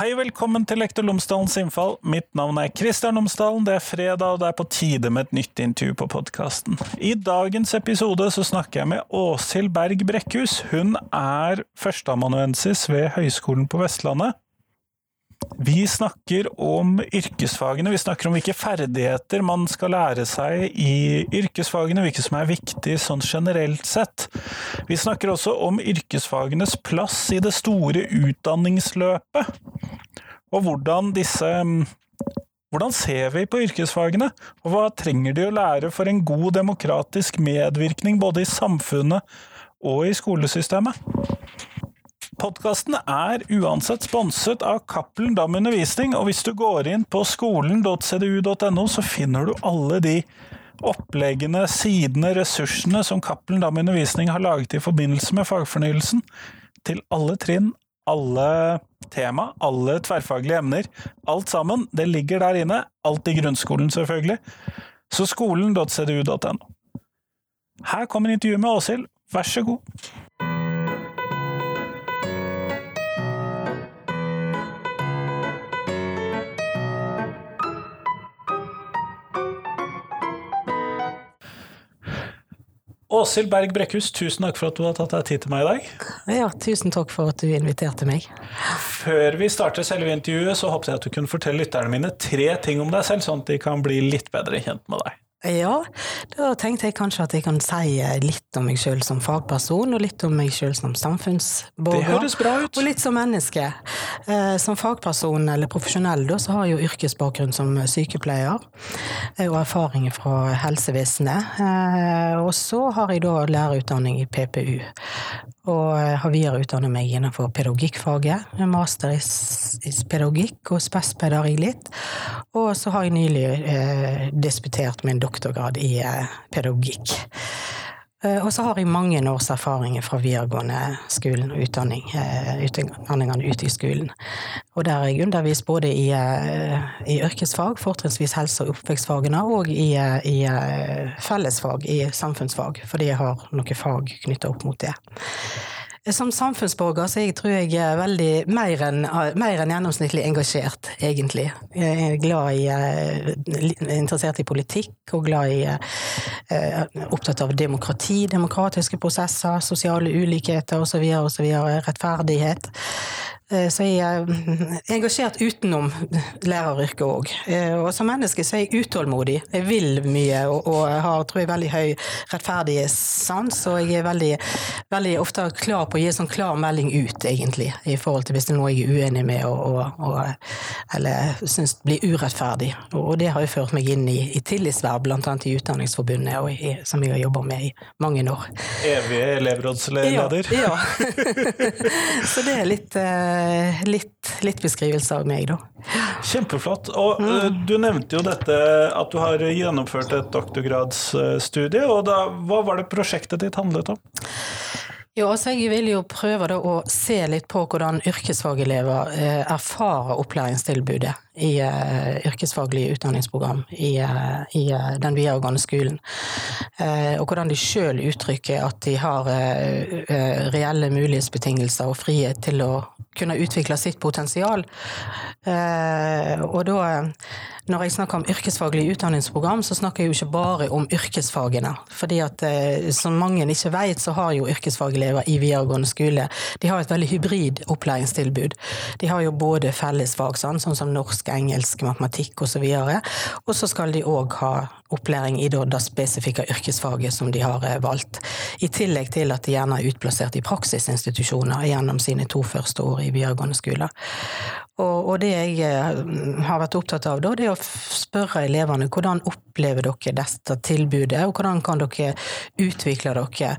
Hei, velkommen til Lektor Lomsdalens innfall. Mitt navn er Kristian Lomsdalen. Det er fredag, og det er på tide med et nytt intervju på podkasten. I dagens episode så snakker jeg med Åshild Berg Brekkhus. Hun er førsteamanuensis ved Høgskolen på Vestlandet. Vi snakker om yrkesfagene, vi snakker om hvilke ferdigheter man skal lære seg i yrkesfagene, hvilke som er viktig sånn generelt sett. Vi snakker også om yrkesfagenes plass i det store utdanningsløpet, og hvordan disse hvordan ser vi på yrkesfagene, og hva trenger de å lære for en god demokratisk medvirkning både i samfunnet og i skolesystemet? Podkasten er uansett sponset av Cappelen Dam Undervisning, og hvis du går inn på skolen.cdu.no, så finner du alle de oppleggene, sidene, ressursene som Cappelen Dam Undervisning har laget i forbindelse med fagfornyelsen, til alle trinn, alle tema, alle tverrfaglige emner. Alt sammen, det ligger der inne. Alt i grunnskolen, selvfølgelig. Så skolen.cdu.no. Her kommer intervjuet med Åshild, vær så god. Åshild Berg Brekkhus, tusen takk for at du har tatt deg tid til meg i dag. Ja, tusen takk for at du inviterte meg. Før vi starter selve intervjuet, så håpet jeg at du kunne fortelle lytterne mine tre ting om deg selv, sånn at de kan bli litt bedre kjent med deg. Ja, da tenkte jeg kanskje at jeg kan si litt om meg sjøl som fagperson, og litt om meg sjøl som samfunnsborger. Og litt som menneske. Eh, som fagperson eller profesjonell da, så har jeg jo yrkesbakgrunn som sykepleier, eh, og erfaringer fra helsevesenet. Eh, og så har jeg da lærerutdanning i PPU. Og har videreutdannet meg innenfor pedagogikkfaget, master i pedagogikk og spespedagogikk. Og så har jeg nylig eh, disputert med en doktorgrad i eh, pedagogikk. Eh, og så har jeg mange års erfaringer fra videregående skolen og utdanning, eh, utdanningene ute i skolen. Og der har jeg undervist både i, i yrkesfag, fortrinnsvis helse- og oppvekstfagene, og i, i fellesfag, i samfunnsfag, fordi jeg har noen fag knytta opp mot det. Som samfunnsborger så jeg tror jeg er veldig mer enn, mer enn gjennomsnittlig engasjert, egentlig. Jeg er glad i, eh, interessert i politikk og glad i eh, Opptatt av demokrati, demokratiske prosesser, sosiale ulikheter osv. osv. Rettferdighet. Eh, så jeg er engasjert utenom læreryrket òg. Eh, og som menneske så er jeg utålmodig. Jeg vil mye og, og har tror jeg, veldig høy rettferdighetssans. Og jeg er veldig, veldig, ofte klar på å gi en sånn klar melding ut, egentlig, i forhold til hvis det er noe jeg er uenig med og, og, eller syns blir urettferdig. Og, det har jo ført meg inn i, i tillitsverv, annet i Utdanningsforbundet, i, som jeg har jobba med i mange år. Evige elevrådsleder? Ja. ja. så det er litt Eh, litt, litt, beskrivelse av meg, da. Kjempeflott. Og mm. Eh, du nevnte jo dette at du har gjennomført et doktorgradsstudie. og da, Hva var det prosjektet ditt handlet om? Jo, altså Jeg vil jo prøve å se litt på hvordan yrkesfagelever eh, erfarer opplæringstilbudet i yrkesfaglige utdanningsprogram i, i den videregående skolen. og hvordan de sjøl uttrykker at de har reelle mulighetsbetingelser og frihet til å kunne utvikle sitt potensial. og da når jeg snakker om yrkesfaglig utdanningsprogram, så snakker jeg jo ikke bare om yrkesfagene. Fordi at som mange ikke vet, så har jo yrkesfagelever i videregående skole de har et veldig hybrid opplæringstilbud. De har jo både fellesfag, sånn, sånn som norsk, engelsk, matematikk osv. Og så skal de òg ha opplæring i det spesifikke yrkesfaget som de har eh, valgt. I tillegg til at de gjerne er utplassert i praksisinstitusjoner gjennom sine to første år i videregående skole. Og, og, det jeg eh, har vært opptatt av da, det er å spørre elevene hvordan opplever dere dette tilbudet, og hvordan kan dere utvikle dere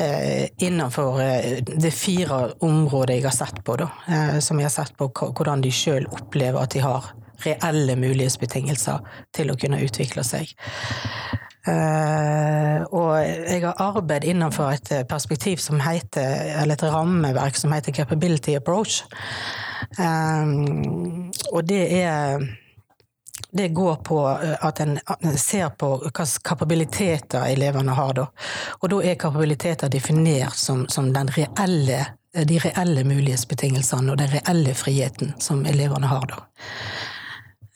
eh, innenfor eh, det fire området jeg har sett på, da. Eh, som jeg har sett på hvordan de sjøl opplever at de har reelle mulighetsbetingelser til å kunne utvikle seg. Uh, og jeg har arbeid innenfor et perspektiv som heter, eller et rammeverk som heter Capability Approach. Um, og det er det går på at en ser på hvilke kapabiliteter elevene har. Da. Og da er kapabiliteter definert som, som reelle de reelle mulighetsbetingelsene og den reelle friheten som elevene har da.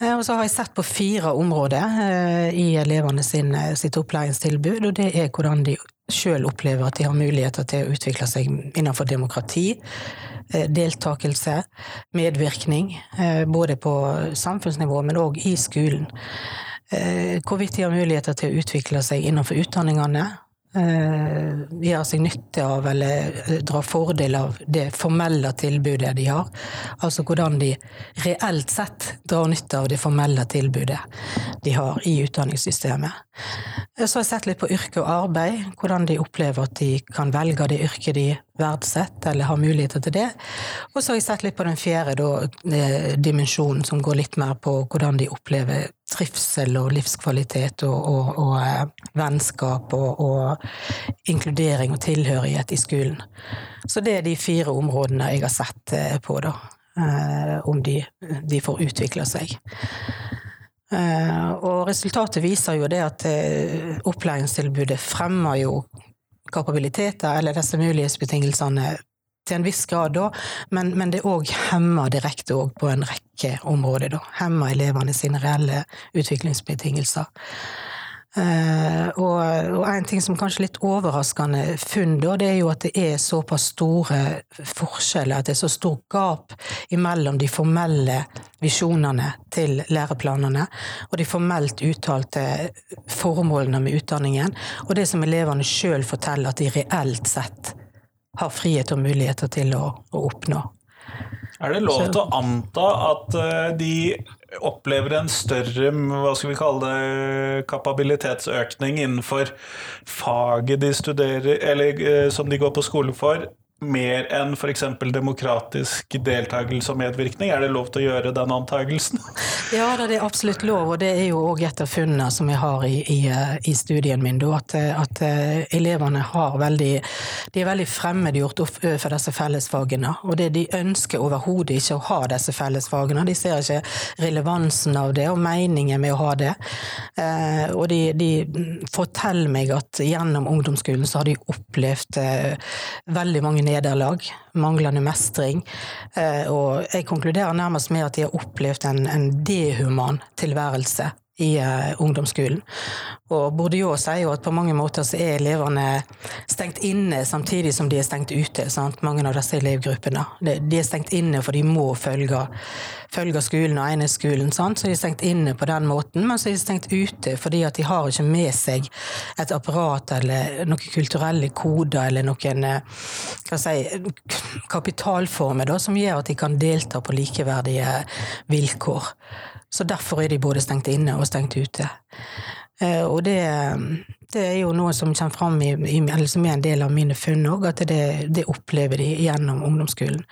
Eh, og så har jeg sett på fire områder eh, i elevene sin, sitt opplæringstilbud, og det er hvordan de sjøl opplever at de har muligheter til å utvikle seg innenfor demokrati, deltakelse, medvirkning, både på samfunnsnivå, men òg i skolen. Hvorvidt de har muligheter til å utvikle seg innenfor utdanningene, gjøre eh, seg nytte av eller eh, dra fordel av det formelle tilbudet de har. Altså hvordan de reelt sett drar nytte av det formelle tilbudet de har i utdanningssystemet. Så har jeg sett litt på yrke og arbeid, hvordan de opplever at de kan velge det yrket de verdsetter, eller har muligheter til det. Og så har jeg sett litt på den fjerde da, eh, dimensjonen, som går litt mer på hvordan de opplever trivsel og livskvalitet og, og, og eh, vennskap og, og, inkludering og tilhørighet i skolen. Så det er de fire områdene jeg har sett eh, på, da. Eh, om de, de får utvikle seg. Og resultatet viser jo det at opplæringstilbudet fremmer jo kapabiliteter, eller disse mulighetsbetingelsene, til en viss grad, da, men, men det òg hemmer direkte på en rekke områder. Da. Hemmer elevene sine reelle utviklingsbetingelser. Uh, og, og, en ting som kanskje er litt overraskende funn, da, det er jo at det er såpass store forskjeller, at det er så stor gap imellom de formelle visjonene til læreplanene og de formelt uttalte formålene med utdanningen, og det som elevene sjøl forteller at de reelt sett har frihet og muligheter til å, å oppnå. Er det lov til å anta at eh, de opplever en større hva skal vi kalle det, kapabilitetsøkning innenfor faget de studerer, eller eh, som de går på skole for, mer enn f.eks. demokratisk deltakelse og medvirkning? Er det lov til å gjøre den antagelsen? Ja, det er absolutt lov, og det er jo òg et av funnene som jeg har i, i, i studien min. At, at, eh, elevene har veldig, de er veldig fremmedgjort for disse fellesfagene. Og det, de ønsker overhodet ikke å ha disse fellesfagene. De ser ikke relevansen av det og meningen med å ha det. Eh, og de, de forteller meg at gjennom ungdomsskolen så har de opplevd eh, veldig mange nederlag, manglende mestring. Eh, og jeg konkluderer nærmest med at de har opplevd en, en dehuman tilværelse i uh, ungdomsskolen. Og Bourdieu sier jo at på mange måter så er elevene stengt inne samtidig som de er stengt ute. Sant? Mange av disse elevgruppene. De, de er stengt inne for de må følge, følge skolen og enhetsskolen. Sant? Så de er stengt inne på den måten, men så er de stengt ute fordi at de har ikke med seg et apparat eller noen kulturelle koder eller noen eh, hva si, kapitalformer da, som gjør at de kan delta på likeverdige vilkår. Så derfor er de både stengt inne og stengt ute. Eh, og det, det er jo noe som kommer fram i, i, som er en del av mine funn òg, at det, det, opplever de gjennom ungdomsskolen.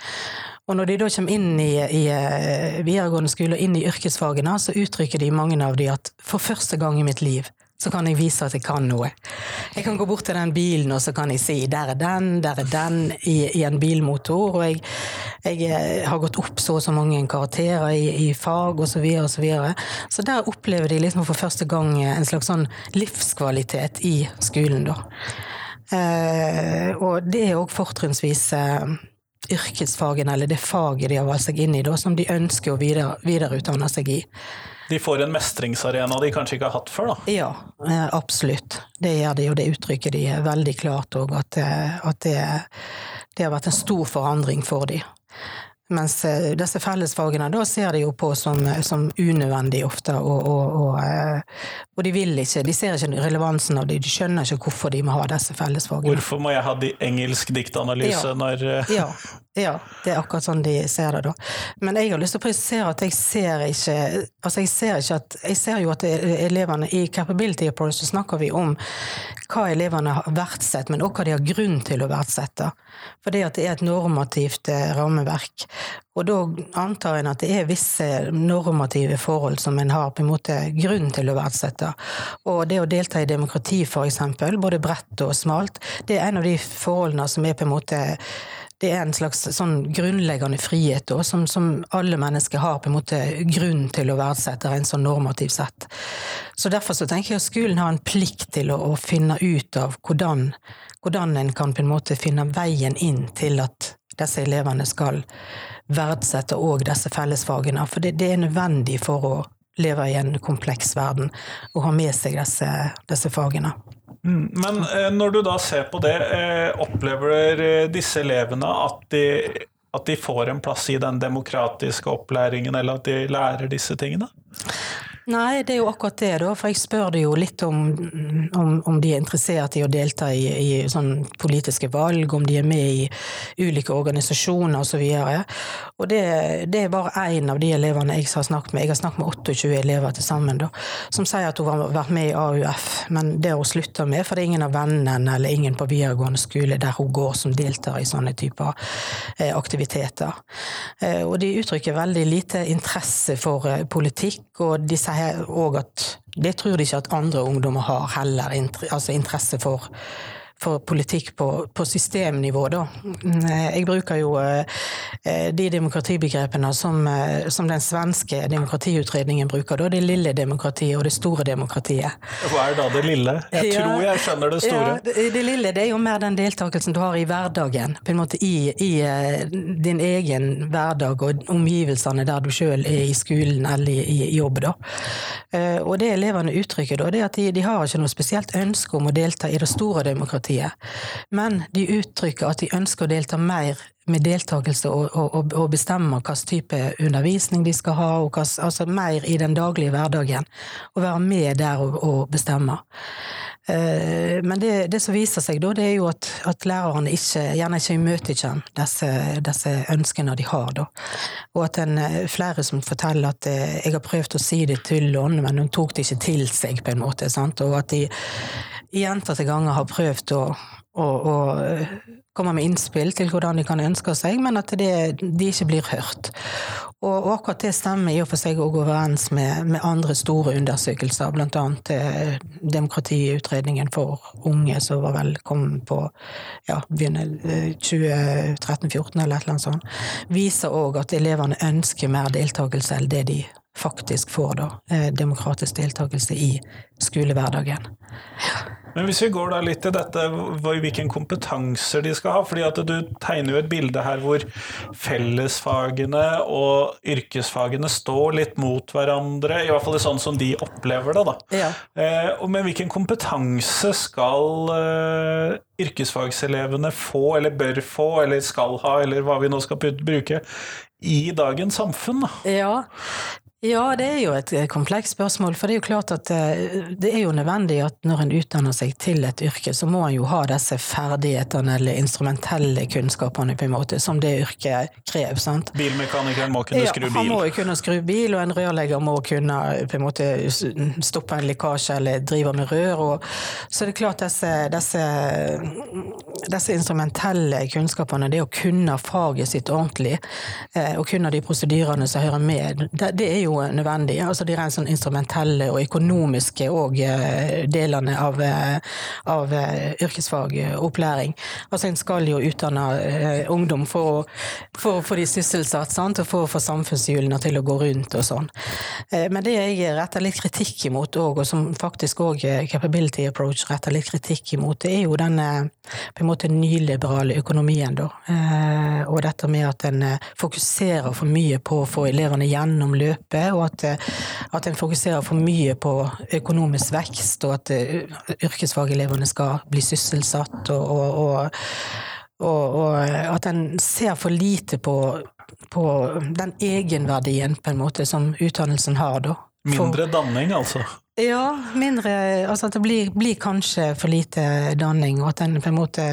Og når de da kommer inn i, i eh, videregående skole og inn i yrkesfagene, så uttrykker de mange av de at for første gang i mitt liv så kan jeg vise at jeg kan noe. Jeg kan gå bort til den bilen og så kan jeg si der er den, der er den i, i en bilmotor. Og jeg, jeg, eh, har gått opp så og så mange karakterer i, i fag osv. Så, videre, og så, videre. så der opplever de liksom for første gang en slags sånn livskvalitet i skolen, da. Eh, og det er òg fortrinnsvis eh, yrkesfagene, eller det faget de har valgt seg inn i, da, som de ønsker å videre, videreutdanne seg i. De får en mestringsarena de kanskje ikke har hatt før, da? Ja, eh, absolutt. Det gjør de, og det uttrykker de veldig klart òg, at, eh, at det, det, har vært en stor forandring for de. Mens eh, disse fellesfagene da ser de jo på som, som unødvendig ofte, og, og, og, og, de vil ikke, de ser ikke relevansen av det, de skjønner ikke hvorfor de må ha disse fellesfagene. Hvorfor må jeg ha de engelsk diktanalyse ja. når ja. Ja, det er akkurat sånn de ser det, da. Men jeg har lyst til å presisere at jeg ser ikke Altså, jeg ser ikke at Jeg ser jo at elevene I Capability Approach så snakker vi om hva elevene har verdsatt, men også hva de har grunn til å verdsette. For det at det er et normativt eh, rammeverk. Og da antar en at det er visse normative forhold som en har på en måte grunn til å verdsette. Og det å delta i demokrati, for eksempel, både bredt og smalt, det er en av de forholdene som er på en måte det er en slags sånn grunnleggende frihet da, som, som, alle mennesker har på en måte grunn til å verdsette rent sånn normativ sett. Så derfor så tenker jeg at skolen har en plikt til å, å finne ut av hvordan, hvordan en kan på en måte finne veien inn til at disse elevene skal verdsette òg disse fellesfagene. For det, det, er nødvendig for å leve i en kompleks verden og ha med seg disse, disse fagene. Mm, men eh, når du da ser på det, eh, opplever eh, disse elevene at de, at de får en plass i den demokratiske opplæringen, eller at de lærer disse tingene? Nei, det er jo akkurat det, da. For jeg spør det jo litt om, om, om de er interessert i å delta i, i sånn politiske valg, om de er med i ulike organisasjoner osv. Og, og det, det, er bare én av de elevene jeg har snakket med. Jeg har snakket med 28 elever til sammen, da, som sier at hun har vært med i AUF, men det hun slutta med, for det er ingen av vennene eller ingen på videregående skole der hun går som deltar i sånne typer eh, aktiviteter. Eh, og de uttrykker veldig lite interesse for eh, politikk, og de sier òg at det tror de ikke at andre ungdommer har heller, altså interesse for for politikk på, på, systemnivå, da. Jeg bruker jo eh, de demokratibegrepene som, eh, som, den svenske demokratiutredningen bruker. Da. Det lille demokratiet og det store demokratiet. Hva er da det lille? Jeg ja, tror jeg skjønner det store. Ja, det, lille det er jo mer den deltakelsen du har i hverdagen. På en måte i, i eh, din egen hverdag og omgivelsene der du sjøl er i skolen eller i, i jobb. Da. Og det elevene uttrykker da, det er at de, de har ikke noe spesielt ønske om å delta i det store demokratiet partiet. Men de uttrykker at de ønsker å delta mer med deltakelse og, og, og bestemme hvilken type undervisning de skal ha, og hva, altså mer i den daglige hverdagen. Og være med der og, og bestemme. Eh, men det, det, som viser seg da, det er jo at, at lærerne ikke, gjerne ikke imøtekommer disse, disse ønskene de har. Da. Og at en, eh, flere som forteller at eh, jeg har prøvd å si det til henne, men hun tok det ikke til seg, på en måte. Sant? Og at de gjentatte ganger har prøvd å, å, å, komme med innspill til hvordan de kan ønske seg, men at det, de ikke blir hørt. Og, akkurat det stemmer i og for seg òg overens med, med, andre store undersøkelser, annet eh, demokratiutredningen for unge som var vel kom på ja, 2013-2014 eller et eller annet sånt, viser òg at elevene ønsker mer deltakelse enn det de faktisk får da, eh, demokratisk deltakelse i skolehverdagen. Men hvis vi går da litt til dette, hvilken kompetanser de skal ha. fordi at du tegner jo et bilde her hvor fellesfagene og yrkesfagene står litt mot hverandre. I hvert fall sånn som de opplever det. da. Ja. Eh, men hvilken kompetanse skal eh, yrkesfagselevene få, eller bør få, eller skal ha, eller hva vi nå skal bruke, i dagens samfunn? Da? Ja, ja, det er jo et komplekst spørsmål. For det er jo klart at eh, det er jo nødvendig at når en utdanner seg til et yrke, så må en jo ha disse ferdighetene eller instrumentelle kunnskapene på en måte, som det yrket krever. sant? Bilmekanikeren må kunne skru bil? Ja, han må jo kunne skru bil, og en rørlegger må kunne på en måte stoppe en lekkasje eller drive med rør. Og, så det er klart disse, disse, disse instrumentelle kunnskapene, det å kunne faget sitt ordentlig, eh, og kunne de prosedyrene som hører med, det, det er jo jo nødvendig. Altså de rent sånn instrumentelle og økonomiske og eh, delene av, eh, av eh, yrkesfagopplæring. Altså en skal jo utdanne ungdom for, å få de sysselsatt, sant? og for å få samfunnshjulene til å gå rundt og sånn. Men det jeg retter litt kritikk imot òg, og som faktisk òg Capability Approach retter litt kritikk imot, det er jo den på en måte nyliberale økonomien, da. Og dette med at en fokuserer for mye på å få elevene gjennom løpet og at, eh, at en fokuserer for mye på økonomisk vekst, og at eh, yrkesfagelevene skal bli sysselsatt, og, og, og, og at en ser for lite på, på den egenverdien på en måte som utdannelsen har, da. Mindre danning, altså? Ja, mindre Altså at det blir, blir, kanskje for lite danning, og at den på en måte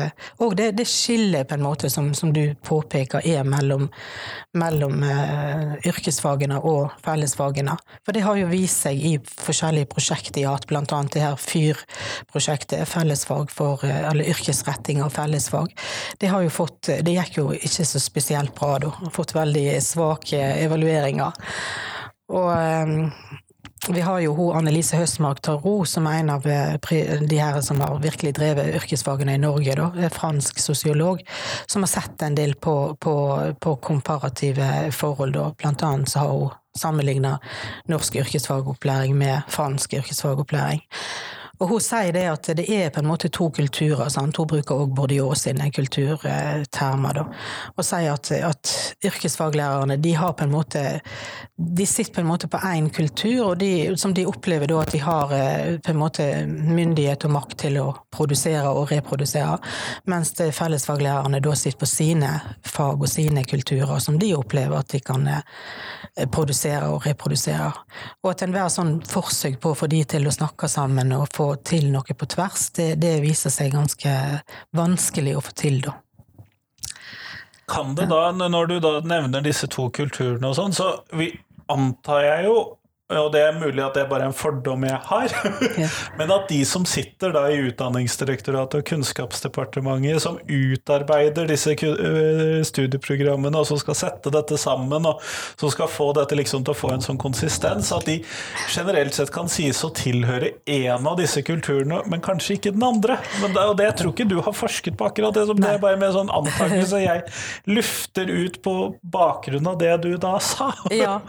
Og det, det skillet på en måte som, som du påpeker er mellom, mellom uh, yrkesfagene og fellesfagene. For det har jo vist seg i forskjellige prosjekter i AT, blant annet det her FYR-prosjektet, fellesfag for uh, Eller yrkesretting av fellesfag. Det har jo fått Det gikk jo ikke så spesielt bra da. Fått veldig svake evalueringer. Og um, vi har jo hun Annelise Høstmark Tarot, som er en av eh, de her som har virkelig drevet yrkesfagene i Norge, da, fransk sosiolog, som har sett en del på, på, på komparative forhold. Da. Blant annet så har hun sammenligna norsk yrkesfagopplæring med fransk yrkesfagopplæring. Og hun sier det at det er på en måte to kulturer. Sant? Hun bruker òg Bourdieu sine kulturtermer, da. Og sier at, at, yrkesfaglærerne de har på en måte De sitter på en måte på én kultur, og de, som de opplever da at de har eh, på en måte myndighet og makt til å produsere og reprodusere, mens fellesfaglærerne da sitter på sine fag og sine kulturer, som de opplever at de kan eh, produsere og reprodusere. Og at enhver sånn forsøk på å få de til å snakke sammen og få til noe på tvers, det, det viser seg ganske vanskelig å få til, da. Kan det da, når du da nevner disse to kulturene og sånn, så vi, antar jeg jo og det er mulig at det er bare en fordom jeg har, men at de som sitter da i Utdanningsdirektoratet og Kunnskapsdepartementet, som utarbeider disse studieprogrammene, og som skal sette dette sammen, og som skal få dette liksom til å få en sånn konsistens, at de generelt sett kan sies å tilhøre én av disse kulturene, men kanskje ikke den andre. Men det, og det jeg tror ikke du har forsket på akkurat det, som det er bare med sånn antakelse. Jeg lufter ut på bakgrunn av det du da sa. ja,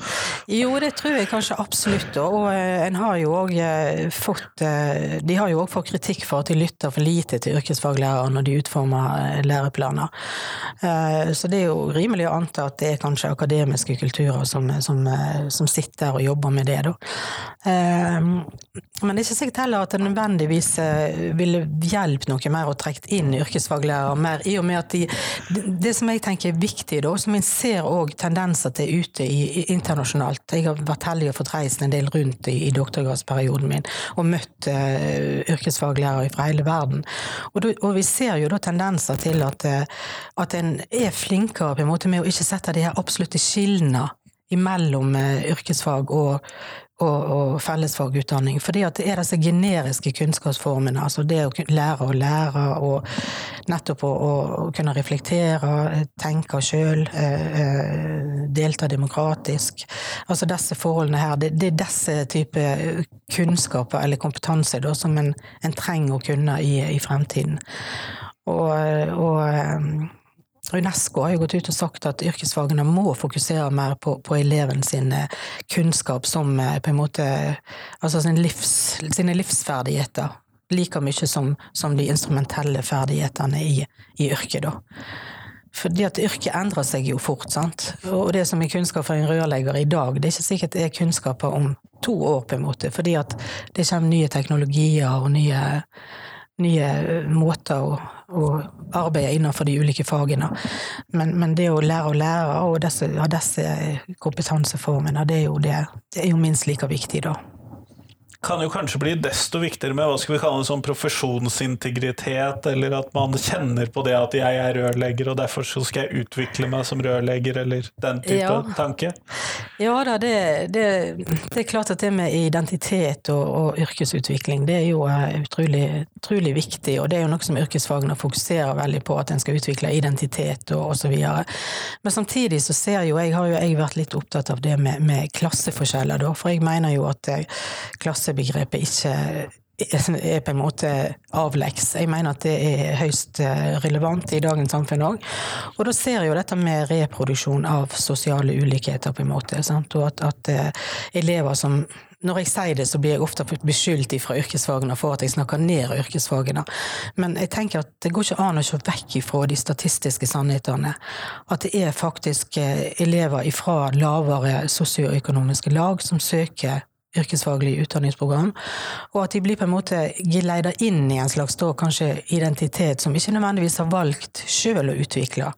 jo det tror jeg kanskje absolutt Absolutt. Og eh, en har jo òg eh, fått eh, De har jo òg fått kritikk for at de lytter for lite til yrkesfaglærere når de utformer læreplaner. Så det er jo rimelig å anta at det er kanskje akademiske kulturer som, som, som sitter og jobber med det, da. Men det er ikke sikkert heller at det nødvendigvis ville hjulpet noe mer å trekke inn yrkesfaglærere mer, i og med at de Det som jeg tenker er viktig, da, som en ser òg tendenser til ute i, internasjonalt Jeg har vært heldig å få reist en del rundt i, i doktorgradsperioden min og møtt uh, yrkesfaglærere fra hele verden. Og, du, og, vi ser jo da tendenser til at, uh, at en er flinkere på en måte med å ikke sette de her absolutte skillene imellom uh, yrkesfag og, og, og fellesfagutdanning. At det er disse generiske kunnskapsformene. Altså det å lære å lære, og nettopp å, å kunne reflektere, tenke sjøl, eh, eh, delta demokratisk. Altså disse forholdene her. Det, det er disse type kunnskaper eller kompetanse da, som en, en, trenger å kunne i, i fremtiden. Og, og eh, Unesco har jo gått ut og sagt at yrkesfagene må fokusere mer på, på eleven sin eh, kunnskap som eh, på en måte Altså sin livs, sine livsferdigheter. Like mye som, som de instrumentelle ferdighetene i, i yrket, da. Fordi at yrket endrer seg jo fort, sant. Og det som er kunnskap for en rørlegger i dag, det er ikke sikkert det er kunnskaper om to år, på en måte. Fordi at det kommer nye teknologier og nye, nye måter å å, arbeide innenfor de ulike fagene. Men, men, det å lære å lære og disse, ja, disse kompetanseformene, det er, jo det, det er jo minst like viktig, da kan jo kanskje bli desto viktigere med hva skal vi kalle det, sånn profesjonsintegritet, eller at man kjenner på det at jeg er rørlegger, og derfor så skal jeg utvikle meg som rørlegger, eller den type ja. tanke? Ja da, det, det, det, er klart at det med identitet og, og yrkesutvikling, det er jo uh, utrolig, utrolig, viktig, og det er jo noe som yrkesfagene fokuserer veldig på, at en skal utvikle identitet og osv. Men samtidig så ser jo jeg, har jo jeg vært litt opptatt av det med, med klasseforskjeller, da, for jeg mener jo at uh, klasse klassebegrepet ikke er på en måte avleks. Jeg mener at det er høyst eh, relevant i dagens samfunn òg. Og da ser jeg jo dette med reproduksjon av sosiale ulikheter, på en måte. Sant? Og at, at uh, elever som når jeg sier det, så blir jeg ofte beskyldt fra yrkesfagene for at jeg snakker ned yrkesfagene. Men jeg tenker at det går ikke an å se vekk ifra de statistiske sannhetene. At det er faktisk eh, elever fra lavere sosioøkonomiske lag som søker yrkesfaglig utdanningsprogram, og at de blir på en måte geleida inn i en slags da, kanskje identitet som ikke nødvendigvis har valgt sjøl å utvikle,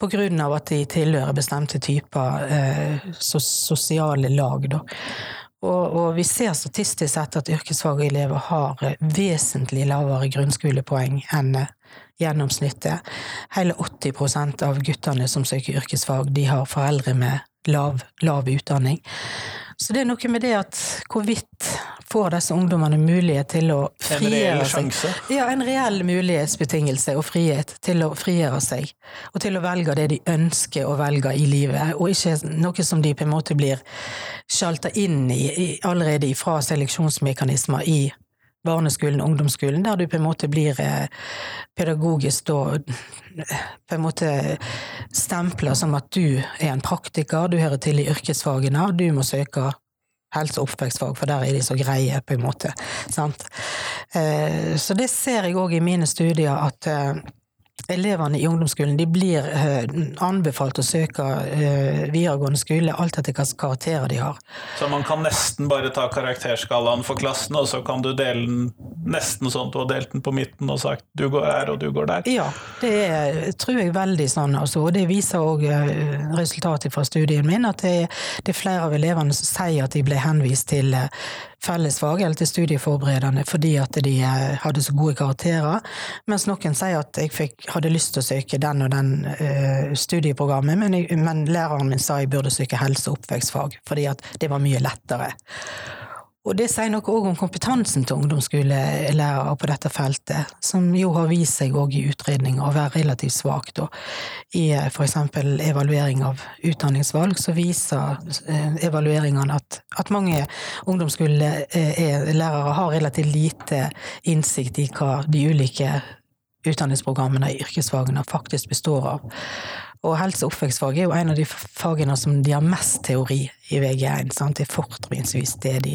på grunn av at de tilhører bestemte typer eh, sosiale lag. Da. Og, og, vi ser statistisk sett at yrkesfagelever har eh, vesentlig lavere grunnskolepoeng enn eh, gjennomsnittet. Hele 80% av guttene som søker yrkesfag, de har foreldre med lav, lav utdanning. Så det er noe med det at hvorvidt får disse ungdommene mulighet til å frigjøre seg. Ja, en reell mulighetsbetingelse og frihet til å frigjøre seg. Og til å velge det de ønsker å velge i livet, og ikke noe som de på en måte blir sjalta inn i allerede fra seleksjonsmekanismer i barneskolen og ungdomsskolen, der du på en måte blir eh, pedagogisk da på en måte stempla som at du er en praktiker, du hører til i yrkesfagene, du må søke helse- og oppvekstfag, for der er de så greie, på en måte. Sant? Eh, så det ser jeg òg i mine studier, at eh, elevene i ungdomsskolen de blir eh, anbefalt å søke eh, videregående skole alt etter hvilke karakterer de har. Så man kan nesten bare ta karakterskalaen for klassen, og så kan du dele den nesten sånn du har delt den på midten og sagt du går her og du går der? Ja, det er, tror jeg veldig sånn. Altså, og det viser òg resultatet fra studien min, at det, det, er flere av elevene som sier at de ble henvist til fellesfag eller til studieforberedende fordi at de eh, hadde så gode karakterer, mens noen sier at jeg fikk, hadde lyst til å søke den og den uh, studieprogrammet, men, jeg, men, læreren min sa jeg burde søke helse- og oppvekstfag fordi at det var mye lettere. Og det sier noe òg om kompetansen til ungdomsskolelærere på dette feltet, som jo har vist seg òg i utredninger å være relativt svak. Da. I for f.eks. evaluering av utdanningsvalg så viser eh, evalueringene at, at mange ungdomsskolelærere har relativt lite innsikt i hva de ulike utdanningsprogrammene i yrkesfagene faktisk består av. Og helse- og oppvekstfag er jo en av de fagene som de har mest teori i VG1. Sant? Det er fortrinnsvis det de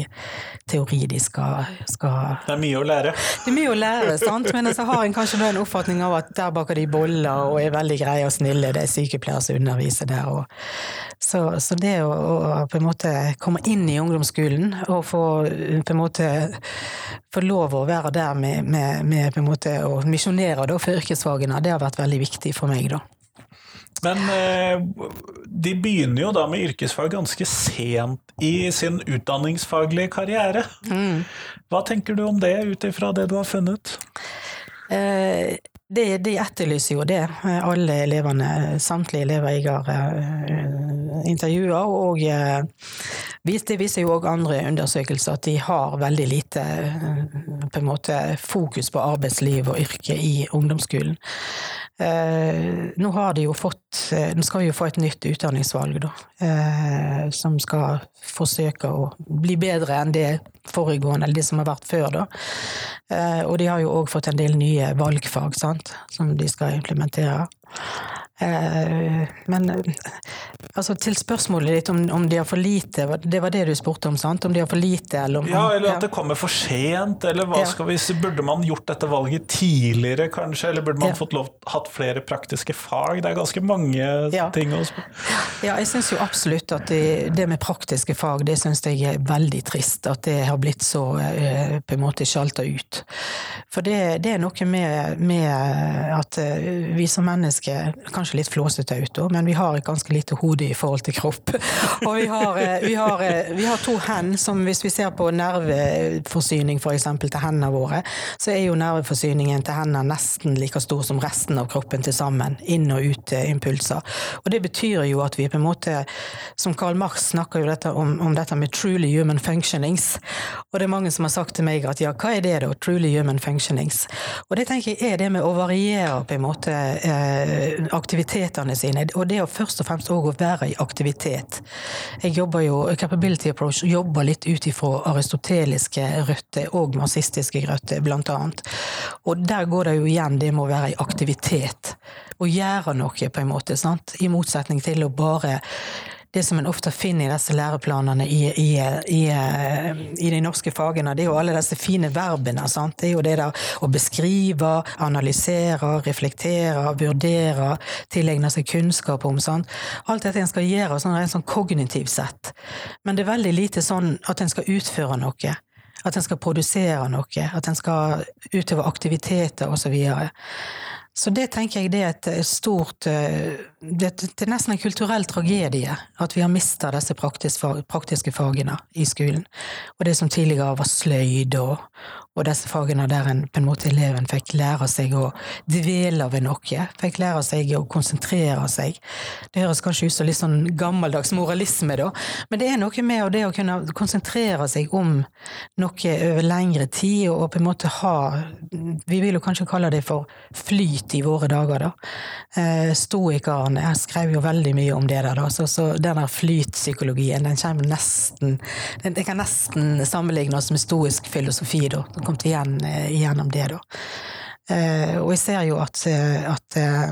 teori de skal, skal, Det er mye å lære. Det er mye å lære, sant? men så har en kanskje en oppfatning av at der baker de boller og er veldig greie og snille, det er sykepleiere som underviser der. Så, så, det å, å, på en måte komme inn i ungdomsskolen og få på en måte få lov å være der med, med, med på en måte å misjonere for yrkesfagene, det har vært veldig viktig for meg, da. Men eh, de begynner jo da med yrkesfag ganske sent i sin utdanningsfaglige karriere. Mm. Hva tenker du om det, ut ifra det du har funnet? Eh, de, de, etterlyser jo det, alle elevene, samtlige elever jeg har uh, intervjua. Og det viser jo òg andre undersøkelser at de har veldig lite uh, på en måte fokus på arbeidsliv og yrke i ungdomsskolen. Eh, nå har de jo fått eh, Nå skal vi jo få et nytt utdanningsvalg, da. Eh, som skal forsøke å bli bedre enn det foregående, eller det som har vært før, da. Eh, og de har jo òg fått en del nye valgfag, sant, som de skal implementere. Eh, men altså, til spørsmålet ditt om, om, de har for lite, det var det du spurte om, sant? Om de har for lite, eller om Ja, eller at det kommer for sent, eller hva ja. skal vi si, burde man gjort dette valget tidligere, kanskje? Eller burde man ja. fått lov hatt flere praktiske fag? Det er ganske mange ja. ting å spørre Ja, jeg syns jo absolutt at det, det, med praktiske fag, det syns jeg er veldig trist. At det har blitt så eh, på en måte sjalta ut. For det, det er noe med, med at eh, vi som mennesker kanskje kanskje litt flåsete ut, men vi har et ganske lite hode i forhold til kropp. Og vi har, eh, vi har, eh, vi har to hender som hvis vi ser på nerveforsyning f.eks. til hendene våre, så er jo nerveforsyningen til hendene nesten like stor som resten av kroppen til sammen. Inn- og ut-impulser. Og det betyr jo at vi på en måte, som Karl Marx snakker jo dette om, om, dette med truly human functionings. Og det er mange som har sagt til meg at ja, hva er det da, truly human functionings? Og det tenker jeg er det med å variere på en måte eh, aktivitet aktivitetene sine. Og det å først og fremst òg å være i aktivitet. Jeg jobber jo, Capability Approach jobber litt ut ifra aristoteliske røtter og marxistiske røtter, blant annet. Og der går det jo igjen det med å være i aktivitet. Å gjøre noe, på en måte. sant? I motsetning til å bare det som en ofte finner i disse læreplanene i, i, i, i, de norske fagene, det er jo alle disse fine verbene. Sant? Det er jo det der å beskrive, analysere, reflektere, vurdere, tilegne seg kunnskap om. Sant? Alt dette en skal gjøre sånn sånn kognitivt sett. Men det er veldig lite sånn at en skal utføre noe. At en skal produsere noe, at en skal utøve aktiviteter osv. Så det tenker jeg det er et stort eh, Det, er nesten en kulturell tragedie at vi har mista disse praktiske fagene i skolen. Og det som tidligere var sløyd og, og disse fagene der en, på en måte eleven fikk lære seg å dvele ved noe, fikk lære seg å konsentrere seg. Det høres kanskje ut som litt sånn gammeldags moralisme, da, men det er noe med det å kunne konsentrere seg om noe over lengre tid, og på en måte ha Vi vil jo kanskje kalle det for flyt i våre dager, da. Eh, stoikerne skrev jo veldig mye om det der, da, så, så den der flytpsykologien, den kommer nesten Den, kan nesten sammenlignes med stoisk filosofi, da kommet igjen, gjennom igjennom det, da. Eh, og jeg ser jo at, at eh,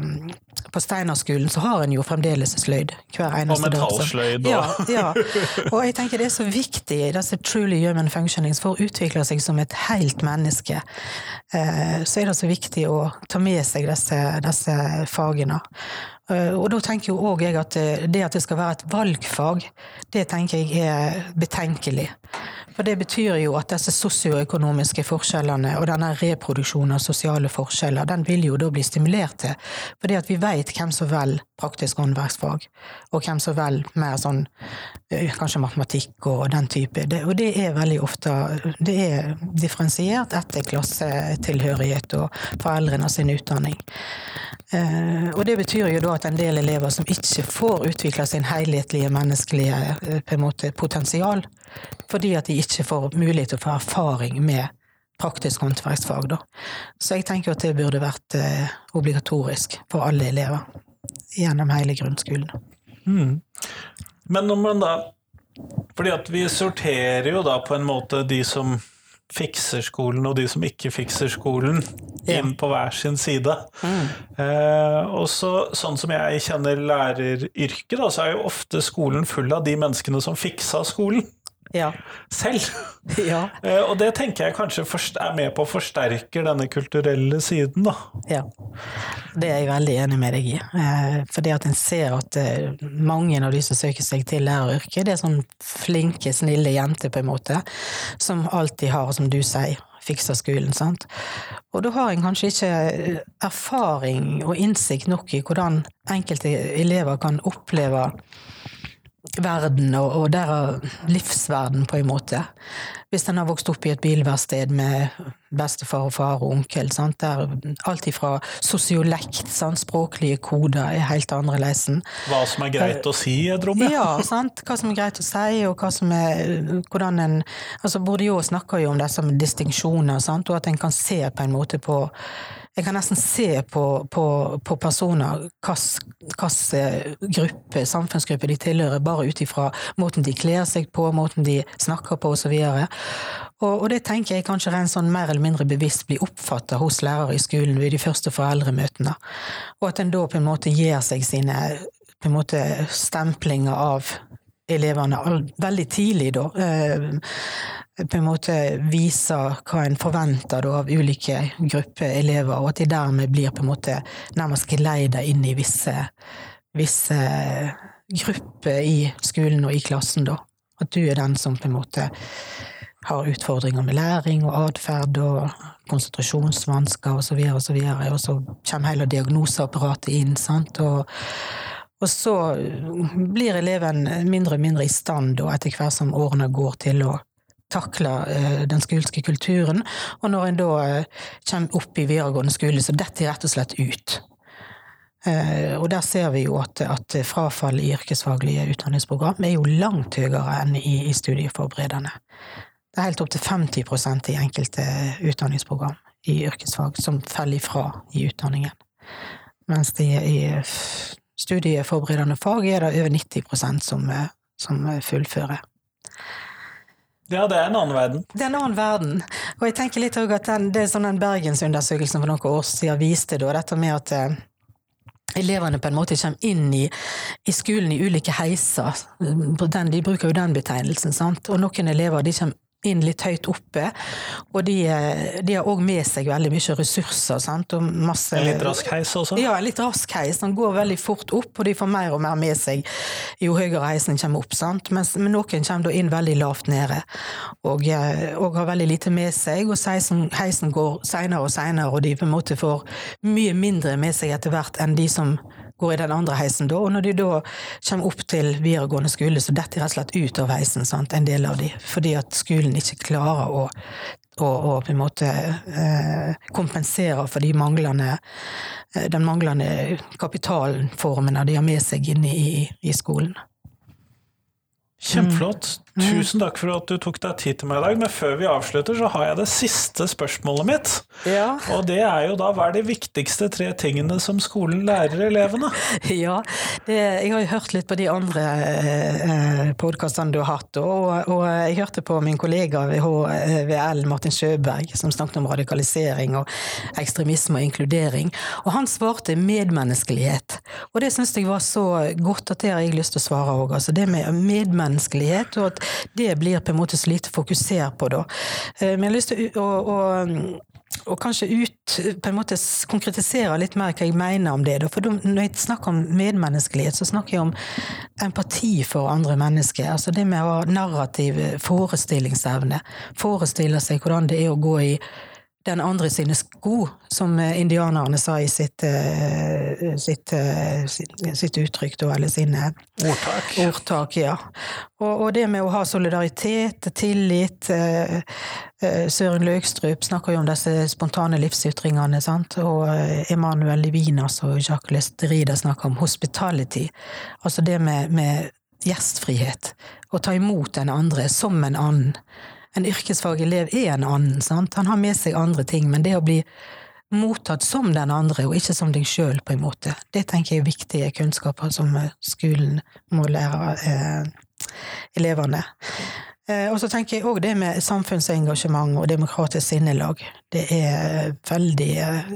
på Steinerskolen så har en jo fremdeles sløyd hver eneste dag. Og metallsløyd og ja, ja. Og jeg tenker det er så viktig, disse truly human functionings, for å utvikle seg som et helt menneske. Eh, så er det så viktig å ta med seg disse, disse fagene. Og da tenker jo òg jeg at det at det skal være et valgfag, det tenker jeg er betenkelig. For det betyr jo at disse sosioøkonomiske forskjellene og denne reproduksjonen av sosiale forskjeller, den vil jo da bli stimulert til. Fordi at vi vet hvem som velger praktisk håndverksfag, og hvem som velger mer sånn kanskje matematikk og den type. Det, og det er veldig ofte det er differensiert etter klassetilhørighet og foreldrene sin utdanning. Eh, og det betyr jo da at en del elever som ikke får utvikla sin helhetlige menneskelige måte, potensial, fordi at de ikke får mulighet til å få erfaring med praktisk håndverksfag. Da. Så jeg tenker at det burde vært eh, obligatorisk for alle elever gjennom hele grunnskolen. Mm. Men når man da Fordi at vi sorterer jo da på en måte de som fikser skolen og de som ikke fikser skolen, inn på hver sin side. Mm. Eh, og så, sånn som jeg kjenner læreryrket, da, så er jo ofte skolen full av de menneskene som fiksa skolen ja. selv. Ja. Eh, og det tenker jeg kanskje er med på å forsterke denne kulturelle siden, da. Ja, det er jeg veldig enig med deg i. For fordi at en ser at eh, mange av de som søker seg til læreryrket, det er sånn flinke, snille jenter, på en måte, som alltid har, som du sier, fikser skolen, sant. Og da har en kanskje ikke erfaring og innsikt nok i hvordan enkelte elever kan oppleve verden og, og deres livsverden, på en måte. Hvis en har vokst opp i et bilverksted med bestefar og far og onkel, sant? der alt ifra sosiolekt, sant? språklige koder er helt annerledes. Hva som er greit å si, Dromme? Ja, sant? hva som er greit å si, og hva som er hvordan en altså Bourdieu snakker jo om disse distinksjoner, og at en kan se på en måte på jeg kan nesten se på, på, på personer hvilken gruppe, samfunnsgruppe de tilhører, bare ut ifra måten de kler seg på, måten de snakker på osv. Og, og det tenker jeg kanskje rent sånn mer eller mindre bevisst blir oppfatta hos lærere i skolen ved de første foreldremøtene. Og at en da på en måte gir seg sine på en måte stemplinger av elevene veldig tidlig, da. Eh, på en måte viser hva en forventer av ulike grupper elever, og at de dermed blir på en måte nærmest geleida inn i visse, visse grupper i skolen og i klassen, da. At du er den som på en måte har utfordringer med læring og atferd og konsentrasjonsvansker osv., og, så videre, og, så og så kommer hele diagnoseapparatet inn, sant. Og, og så blir eleven mindre og mindre i stand, da, etter hvert som årene går, til å takle eh, den skolske kulturen. Og når en da eh, kommer opp i videregående skole, så detter de rett og slett ut. Eh, og der ser vi jo at, at frafall i yrkesfaglige utdanningsprogram er jo langt høyere enn i, i studieforberedende. Det er helt opp til 50% i enkelte utdanningsprogram i yrkesfag som faller ifra i utdanningen. Mens det i studieforberedende fag er det over 90% som, som fullfører. Ja, det er en annen verden. Det er en annen verden. Og jeg tenker litt at den, det er sånn den Bergensundersøkelsen for noen år siden viste da, dette med at eh, elevene på en måte kommer inn i, i skolen i ulike heiser. Den, de bruker jo den betegnelsen. sant? Og noen elever de kommer inn litt høyt oppe. Og de, de har òg med seg veldig mye ressurser. Sant? Og masse, en litt rask heis også? Ja, en litt rask heis. Den går veldig fort opp, og de får mer og mer med seg jo høyere heisen kommer opp. Sant? Mens, men noen kommer da inn veldig lavt nede, og, eh, og har veldig lite med seg. Og heisen, heisen går seinere og seinere, og de på en måte får mye mindre med seg etter hvert enn de som går i den andre heisen da, og når de da kommer opp til videregående skole, så detter de rett og slett ut av heisen, sant? en del av de, fordi at skolen ikke klarer å, å, å på en måte eh, kompensere for de manglende, eh, den manglende kapitalformene de har med seg inn i, i skolen. Kjempeflott. Tusen takk for at du tok deg tid til meg i dag. Men før vi avslutter, så har jeg det siste spørsmålet mitt. Ja. Og det er jo da hva er de viktigste tre tingene som skolen lærer elevene? Ja, det, jeg har jo hørt litt på de andre eh, podkastene du har hatt, og, og, jeg hørte på min kollega ved HVL, Martin Sjøberg, som snakket om radikalisering og ekstremisme og inkludering. Og han svarte medmenneskelighet. Og det syns jeg var så godt at det har jeg lyst til å svare òg. Altså det med medmenneskelighet. og at det blir på en måte så lite fokusert på da. Eh, men jeg har lyst til å, å, å kanskje ut, på en måte konkretisere litt mer hva jeg mener om det. For når jeg snakker om medmenneskelighet, så snakker jeg om empati for andre mennesker. Altså det med å ha narrativ forestillingsevne. Forestille seg hvordan det er å gå i den andre sine sko, som indianerne sa i sitt, sitt, sitt, sitt uttrykk, eller sine ordtak. ordtak ja. Og, og, det med å ha solidaritet, tillit Søren Løgstrup snakker jo om disse spontane livsytringene, sant? og Emanuel Livinas og Jacques Lesterida snakker om hospitality, altså det med, med gjestfrihet. Å ta imot den andre som en annen en yrkesfagelev er en annen. Sant? Han har med seg andre ting, men det å bli mottatt som den andre, og ikke som deg sjøl, på en måte, det tenker jeg er viktige kunnskaper som skolen må lære eh, elevene. Eh, og så tenker jeg òg det med samfunnsengasjement og demokratisk sinnelag. Det er veldig eh,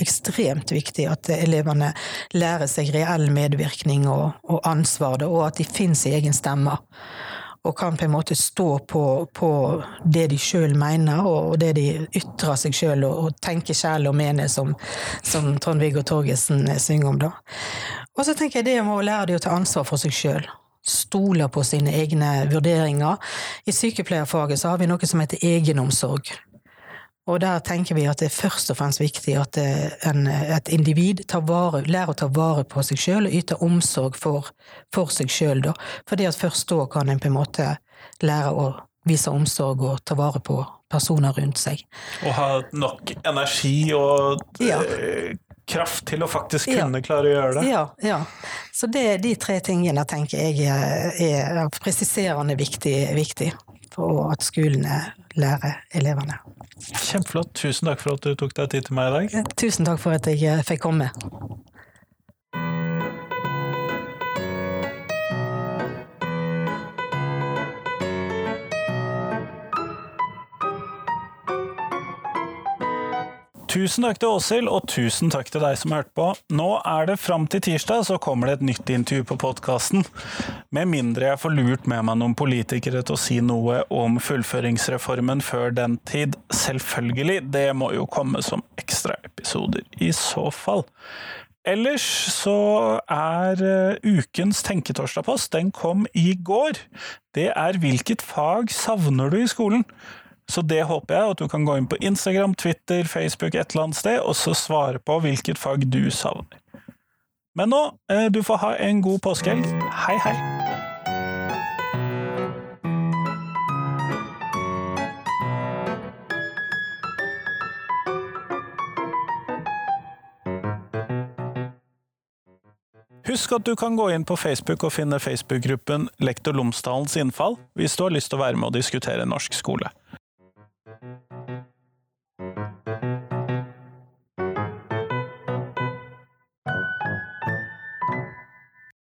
ekstremt viktig at elevene lærer seg reell medvirkning og, og ansvar, og at de finner sin egen stemme og kan på en måte stå på, på det de sjøl mener, og det de ytrer seg sjøl og, og tenker sjæl og mener, som, som Trond-Viggo Torgersen synger om, da. Og så tenker jeg det med å lære dem å ta ansvar for seg sjøl. Stole på sine egne vurderinger. I sykepleierfaget så har vi noe som heter egenomsorg. Og der tenker vi at det er først og fremst viktig at eh, en, et individ vare, lærer å ta vare på seg sjøl og yter omsorg for, for seg sjøl, da. Fordi at først da kan en på en måte lære å vise omsorg og ta vare på personer rundt seg. Og ha nok energi og ja. Eh, kraft til å faktisk kunne ja. klare å gjøre det. Ja, ja. Så det de tre tingene tenker jeg er, er presiserende viktig, viktig for at skolene lærer elevene. Kjempeflott. Tusen takk for at du tok deg tid til meg i dag. Tusen takk for at jeg fikk komme. Tusen takk til Åshild, og tusen takk til deg som hørte på. Nå er det fram til tirsdag, så kommer det et nytt intervju på podkasten. Med mindre jeg får lurt med meg noen politikere til å si noe om fullføringsreformen før den tid. Selvfølgelig, det må jo komme som ekstraepisoder i så fall. Ellers så er uh, ukens Tenketorsdagpost, den kom i går. Det er hvilket fag savner du i skolen? Så det håper jeg at du kan gå inn på Instagram, Twitter, Facebook et eller annet sted, og så svare på hvilket fag du savner. Men nå, eh, du får ha en god påskehelg. Hei, hei! Husk at du kan gå inn på Facebook og finne Facebook-gruppen Lektor Lomsdalens innfall hvis du har lyst til å være med og diskutere norsk skole.